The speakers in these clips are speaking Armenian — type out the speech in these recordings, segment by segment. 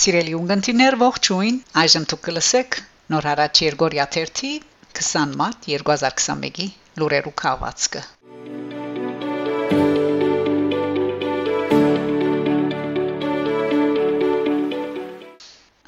Սիրելի ունգընտիներ ողջույն, այժմ դուք կլսեք նոր հարաճ Երգորիա 30 20 մարտ 2021-ի լուրերու քաղվածքը։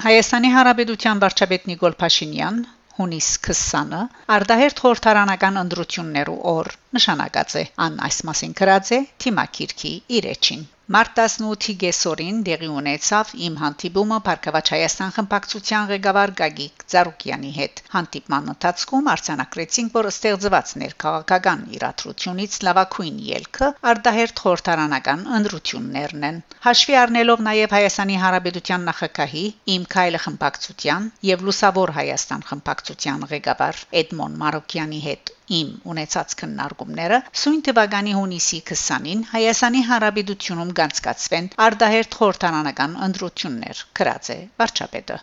Հայաստանի Հանրապետության վարչապետ Նիկոլ Փաշինյան հունիս 20-ը արդահերթ խորհրդարանական ընդրություններու օր նշանակած է. Ան այս մասին գրած է Թիմակիրքի իրեջին Մարտ 18-ի գեսորին դեղի ունեցավ իմ հանդիպումը Փարքավաճ Հայաստան խմբակցության ղեկավար Գագիկ Ծառուկյանի հետ։ Հանդիպման ընթացքում արձանագրեցինք, որ ստեղծված ներքաղաքական իրադրությունից լավակույն ելքը արդահերթ խորհրդարանական ընդրություններն են։ Հաշվի առնելով նաև Հայաստանի Հանրապետության նախագահի իմ քայլը խմբակցության եւ Լուսավոր Հայաստան խմբակցության ղեկավար Էդմոն Մարոկյանի հետ իմ ունեցած քննարկումները սույն թվականի հունիսի 20-ին Հայաստանի Հանրապետությունում կանցկացվեն արդահերթ խորհրդարանական ընտրություններ գրած է վարչապետը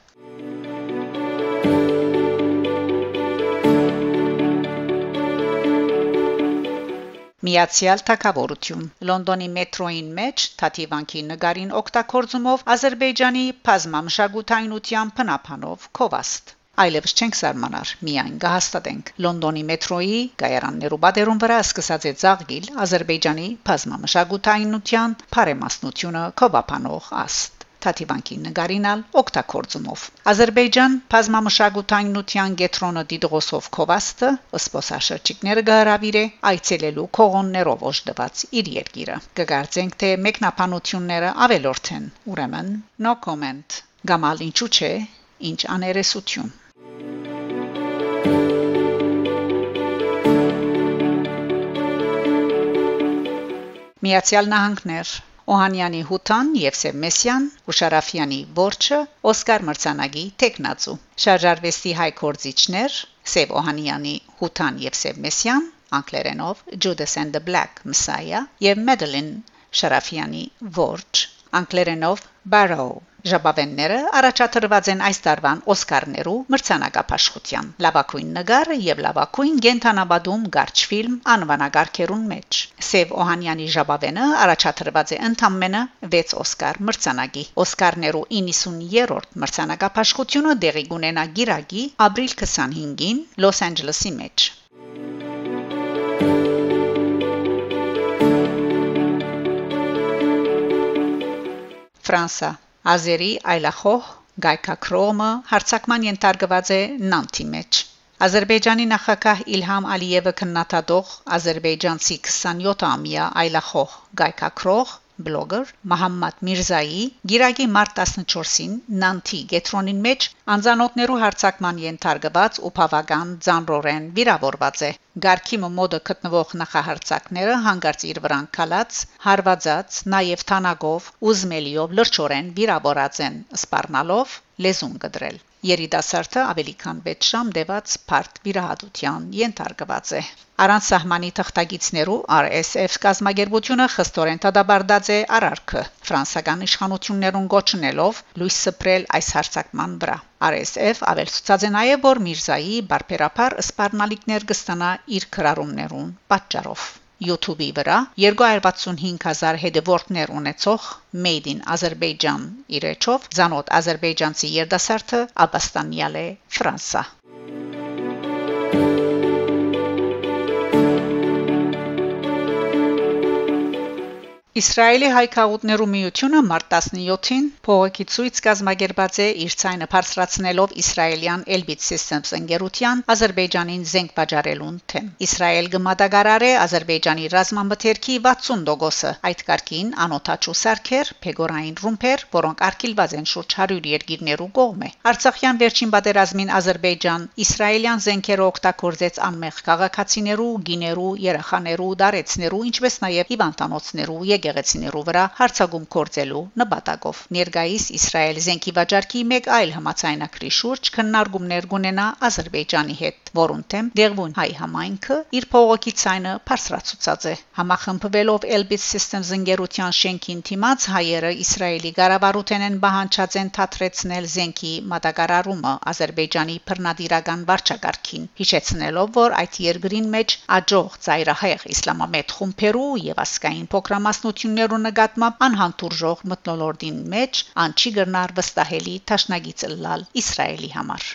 Միացյալ Թագավորություն. Լոնդոնի մետրոյին մեջ Թաթիվանքի նգարին օգտագործումով Ադրբեջանի բազմամշակութայնության փնապանով Կովաստ այլևս չենք զարմանար, միայն կհաստատենք։ Լոնդոնի մետրոյի գայարաններու բادرուն վրա սկսած է ցաղգիլ Ադրբեջանի բազմամշակութայինության բարեմասնությունը կոբապանող աստ Թաթիվանկի նգարինալ օկտակորձումով Ադրբեջան բազմամշակութայինության գետրոնը դիդրոսով Խովաստը սպոսաշրջիկները գարավիրե այցելելու կողոններով ոչդված իր երկիրը կգարցենք թե մեկնաբանությունները ավելորդ են ուրեմն no comment գամալ ինչու՞ չէ ինչ աներեսություն Միացյալ Նահանգներ Օհանյանի Հութան եւ Սեմեսյան Ուշարաֆյանի Որչը Օսկար մրցանակի տեխնացու Շարժարվեստի հայ կորզիչներ Սև Օհանյանի Հութան եւ Սեմեսյան անգլերենով Judas and the Black Messiah եւ Madeline Շարաֆյանի Որջ անգլերենով Barrow Ժաբավենները առաջադրված են այս տարվան Օսկարներու մրցանակապաշխության լավագույն նկարը եւ լավագույն գենթանաբադում գարչ ֆիլմ անվանագարքերուն մեջ Սև Օհանյանի Ժաբավենը առաջադրված է ընդամենը 6 Օսկար մրցանակի Օսկարներու 90-րդ մրցանակապաշխությունը դեղի կունենա գիրագի ապրիլ 25-ին Լոս Անջելեսի մեջ Ֆրանսա Ազերի այլախոհ Գայքակրոմը հարցակման ենթարկված է Նանտի մեջ։ Ադրբեջանի նախագահ Իլհամ Ալիևը քննադատող ադրբեջանցի 27-ամյա այլախոհ Գայքակրող բլոգեր Մոհամմադ Միրզայի Գիրագի մարտ 14-ին Նանտի գետրոնին մեջ անձանոթներու հարցակման ենթարկված ու բավական ձանրորեն վիրավորված է Գարքի մոդը գտնվող նախահարցակները հանգարց իր վրան կալած, հարվածած, նաև թանագով, ուզմելիով լրջորեն վիրավորած են, սպառնալով լեզուն գդրել Երիտասարդը ավելի քան 6 ժամ դեված բարդ վիրահատության ենթարկված է։ Առանց սահմանի թղթագիտներու RSF կազմակերպությունը խստորեն դադարդած է արարքը ֆրանսական իշխանություններուն գոչնելով լույս սփռել այս հարցակման վրա։ RSF ավելցուցած է նաև որ Միրզայի բարբերաբար սպառնալիքներ կստանա իր քրարումներուն պատճառով։ YouTube-ի վրա. 265000 հետևորդներ ունեցող Made in Azerbaijan իրեչով ցանոթ ազերբայջանցի երդասարտը Աբաստանյալ է Ֆրանսա Իսրայելի հայկաղուտներու միությունը մարտ 17-ին փողոքի ցույց կազմակերպած է իր ցայնը բարձրացնելով իսրայելյան Elbit Systems ընկերության Ադրբեջանին զենք վաճառելուն թեմ։ Իսրայել գմադագարար է Ադրբեջանի ռազմամթերքի 60%-ը։ Այդ կարգին անօթաչու սարքեր, փեգորային ռումբեր, որոնք արկելված են շուրջ 100 երկիրներու կողմէ։ Արցախյան վերջին պատերազմին Ադրբեջան իսրայելյան զենքերը օգտագործեց անմեղ քաղաքացիներու, գիներու, երեխաներու, դարեցներու, ինչպես նաև հիվանդանոցներու եկեղեցիներու վրա հարցագում կործելու նպատակով։ Ներգայիս Իսրայել զենքի վաճառքի մեկ այլ համացայնակրի շուրջ քննարկումներ կունենա Ադրբեջանի հետ, որոնց թեմ դեղուն հայ համայնքը իր փողոքի ցայնը բարձրացուցած է։ Համախմբվելով Elbit Systems ընկերության շենքին թիմած հայերը Իսրայելի ղարավարութեն են բահանջած են թատրեցնել զենքի մատակարարումը Ադրբեջանի բռնադիրական վարչակարգին, հիշեցնելով, որ այդ երկրին մեջ աջող ծայրահեղ իսլամամետ խումբերու եւ ասկային փոքրամասնու անցնություններու նկատմամբ անհանդուրժող մտնոլորտին մեջ ան չի գրնար վստահելի ճաշնագից լալ Իսրայելի համար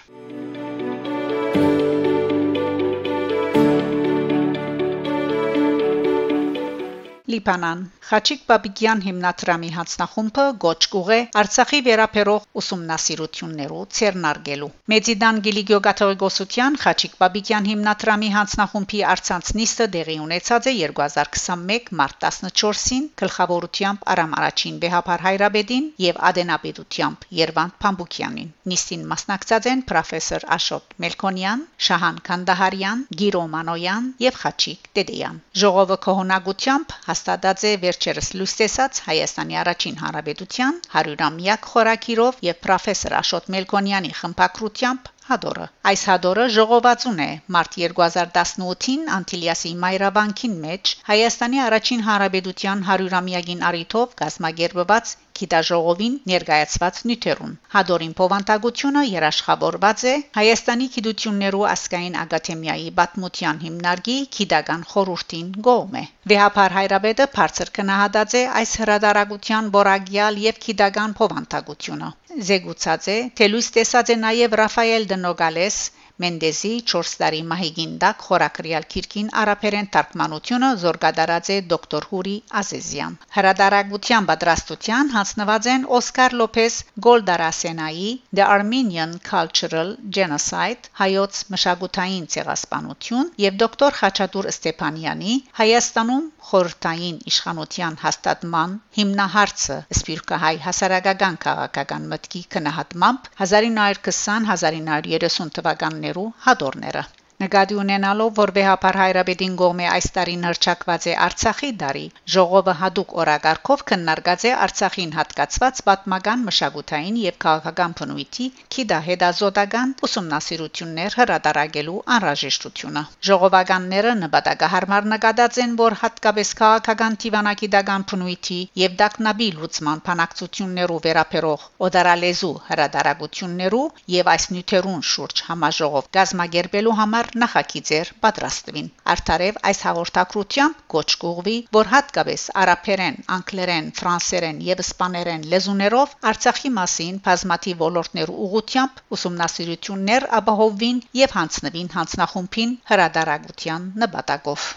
Լիբանան Խաչիկ Բաբիկյան հիմնադրամի հանձնախումբը գոչ կուղե Արցախի վերապերող ուսումնասիրություններու ցերնարգելու Մեծիդան Գիլիգիո Գաթողիկոսության Խաչիկ Բաբիկյան հիմնադրամի հանձնախումբի արցանց նիստը դեղի ունեցած է 2021 մարտ 14-ին գլխավորությամբ Արամ Արաչին Բեհապար Հայրաբեդին եւ Ադենապետությամբ Երվանդ Փամբուկյանին նիստին մասնակցած են պրոֆեսոր Աշոտ Մելքոնյան, Շահան Կանդահարյան, Գիրո Մանոյան եւ Խաչիկ Տեդեյան ժողովը կողոնակությամբ հաստատած է վերջերս լույս տեսած Հայաստանի առաջին հանրապետության 100-ամյակ խորակիրով եւ պրոֆեսոր Աշոտ Մելքոնյանի խմբակրությամբ հադորը այս հադորը ժողովածուն է մարտ 2018-ին Անտիլիասի Մայրաբանկին մեջ Հայաստանի առաջին հանրապետության 100-ամյակին արիթով գազմագերբված գիտաժողովին ներկայացված նյութերուն հադորին փովանտագությունը երաշխավորված է Հայաստանի գիտություններու ասկային ակադեմիայի բաթմության հիմնարկի գիտական խորհրդին գոմե Վեհապար հայրաբեդը բարձր կնահատած է այս հրադարագության բորագյալ եւ գիտական փովանտագությունը զեկուցած է թե լույս տեսած է նաև Ռաֆայել Դնոգալես Մենդեսի 4 տարի մահիգին դակ խորակրյալ քիրքին արաբերեն թարգմանությունը զորգադարած է դոկտոր Հուրի Ազեզյան հրադարագության պատրաստության հանձնված են Օսկար Լոփես Գոլդարասենայի The Armenian Cultural Genocide հայոց մշակութային ցեղասպանություն եւ դոկտոր Խաչատուր Ստեփանյանի Հայաստանում խորհրդային իշխանության հաստատման հիմնահարցը սպիրկահայ հասարակական քաղաքական մտքի կնահատմամբ 1920-1930 թվականներու հադորները Նկատի ունենալով, որ վեհապար հայրաբեդին գողմե այս տարին հրճակված է Արցախի դարի, ժողովը հadoop օրակարգով քննարկած է Արցախին հատկացված պատմական, մշակութային եւ քաղաքական բնույթի քիդա հետազոտական ուսումնասիրություններ հրատարակելու անհրաժեշտությունը։ Ժողովականները նպատակահարմար նկատած են, որ հատկապես քաղաքական դիվանագիտական բնույթի եւ դակնաբի լուծման փանակցություններով վերապերող օդարալեզու հրատարակություններու եւ այս նյութերուն շուրջ համաժողով գազմագերբելու համար համար նախագիծեր պատրաստվին։ Արդարև այս հաղորդակցությամբ կոչ կուղվի, որ հատկապես արաբերեն, անգլերեն, ֆրանսերեն եւ իսպաներեն լեզուներով Արցախի մասին բազմաթիվ ոլորտներու ուղությամբ ուսումնասիրություններ ապահովվին եւ հանձնվին հանձնախումբին հրադարագության նպատակով։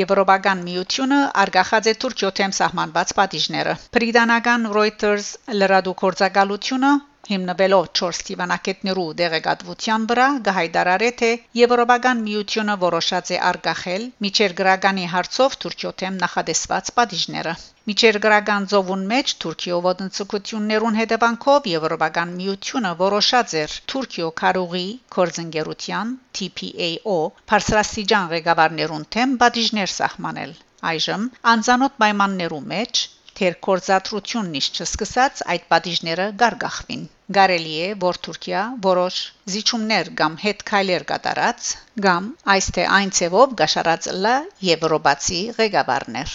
Եվրոպական միությունը արգախած է Թուրքիո թեմ սահմանված պատիժները։ Բրիտանական Reuters լրատվգործակալությունը հիմնվելով 4 դիվանագետներու դեղեկատվության վրա գահիդարարե թե Եվրոպական միությունը որոշած է արգախել միջեր գրագանի հարցով Թուրքիո թեմ նախադեсված պատիժները Միջեր գրական զովուն մեջ Թուրքիո ոտնցկություններուն հետևանքով Եվրոպական միությունը որոշած էր Թուրքիո քարուղի կորձընկերության TPAO բարձրաստիճան ղեկավարներուն թեմ պատիժներ սահմանել այժմ անցանոթ պայմաններու մեջ թեր կորզատրությունն իշ չսկսած այդ պատիժները գարգախվին Գարելի է, որ Թուրքիա որոշ զիջումներ կամ հետ քայլեր կատարած կամ այս թե այն ցևով գաշարած լա եվրոպացի ղեկավարներ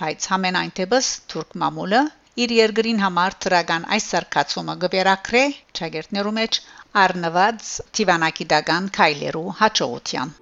բայց համենայն դեպս թուրք մամուլը իր երկրին համար թրագան այս սարկացումը գվերակրե ճագերտներու մեջ առնված տիվանակիդական քայլերու հաջողության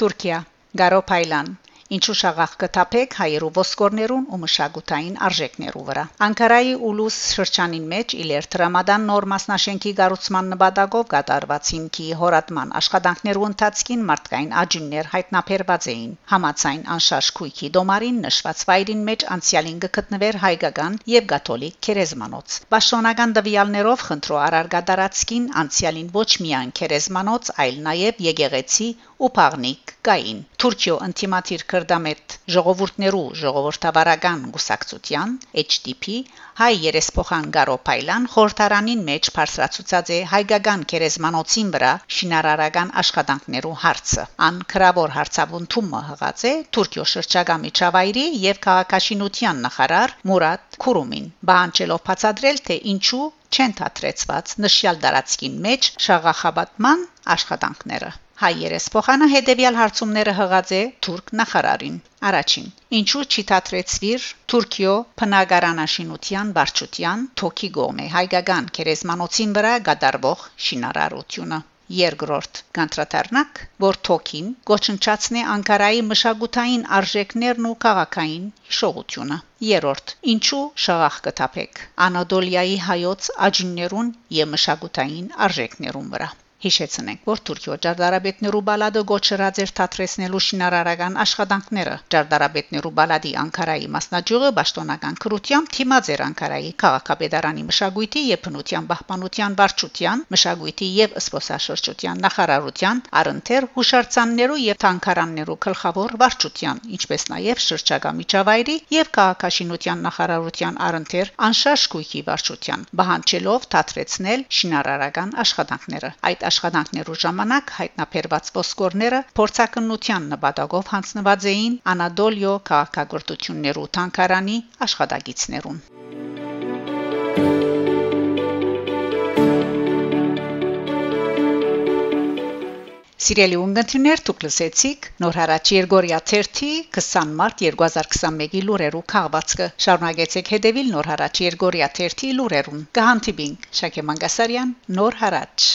Թուրքիա Գարոփայլան ինչու շաղախ կթափեք հայերու ոսկորներուն ու մշակութային արժեքներու վրա Անկարայի ուլուս շրջանին մեջ իլեր տրամադան նոր մասնաշենքի գառուցման նպատակով կատարված հիմքի հորատման աշխատանքներու ընթացքին մարդկային աջուններ հայտնաբերված էին համացայն անշարժ քույքի դոմարին նշված վայրին մեջ անցյալին գտնվեր հայկական եւ կաթոլիկ քերեզմանոց Պաշտոնական դվյալներով խնդրո արարգադարածքին անցյալին ոչ միայն քերեզմանոց այլ նաեւ եկեղեցի ու փաղնիկ կային Թուրքիո ինտիմատիր քրդամետ ժողովուրդներու ժողովրդավարական գուսակցության HDP հայ երեսփոխան Գարոփայլան խորհրդարանին մեջ բարձրացուցած է հայկական քերեզմանոցին վրա շինարարական աշխատանքներու հարցը ան քրավոր հարցաբունթումը հղած է Թուրքիո շրջակա միջավայրի եւ քաղաքաշինության նախարար Մուրադ Քուրումին բանջելով բացադրել թե ինչու չեն թատրեցված նշյալ դարածքին մեջ շաղախաբատման աշխատանքները Հայ երեսփոխանը հետևյալ հարցումները հղած է թուրք նախարարին։ Առաջին. Ինչու չի դատրեցվիր Թուրքիո բնակարանաշինության վարչության թոքի գոմե հայկական քերեզմանոցին վրա գդարվող շինարարությունը։ Երկրորդ կանտրատարնակ, որ թոքին գոչնչացնի Անկարայի մշակութային արժեքներն ու քաղաքային հիշողությունը։ Երորդ ինչու շաղախ կթափեք Անադոլիայի հայոց աջիններուն եւ մշակութային արժեքներուն վրա Հիշեցնենք, որ Թուրքիո ջարդարաբետներու բալադը գոչրած էր թատրեսնելու շինարարական աշխատանքները։ Ջարդարաբետներու բալադի Անկարայի մասնաճյուղը պաշտոնական քրությամբ թիմած էր Անկարայի քաղաքապետարանի մշակույթի եւ բնության պահպանության վարչության, մշակույթի եւ սփոսաշրջության նախարարության, առընթեր հուշարձաններու եւ թանկարաններու գլխավոր վարչության, ինչպես նաեւ շրջակա միջավայրի եւ քաղաքաշինության նախարարության առընթեր անշարժ գույքի վարչության, բահանջելով թատրեցնել շինարարական աշխատանքները։ Այդ աշխատանքներու ժամանակ հայտնաբերված ոսկորները փորձակնության նպատակով հանձնված էին Անադոլիո քաղաքագործություններու թանկարանի աշխատագիտներուն։ Սիրելի ունգընտիրներ, դուք լսեցիք Նոր հարաճ Երգորիա 30 20 մարտ 2021-ի լուրերու քաղվածքը։ Շարունակեցեք հետևել Նոր հարաճ Երգորիա 30 լուրերուն։ Կհանդիպինք Շակե Մանգասարյան, Նոր հարաճ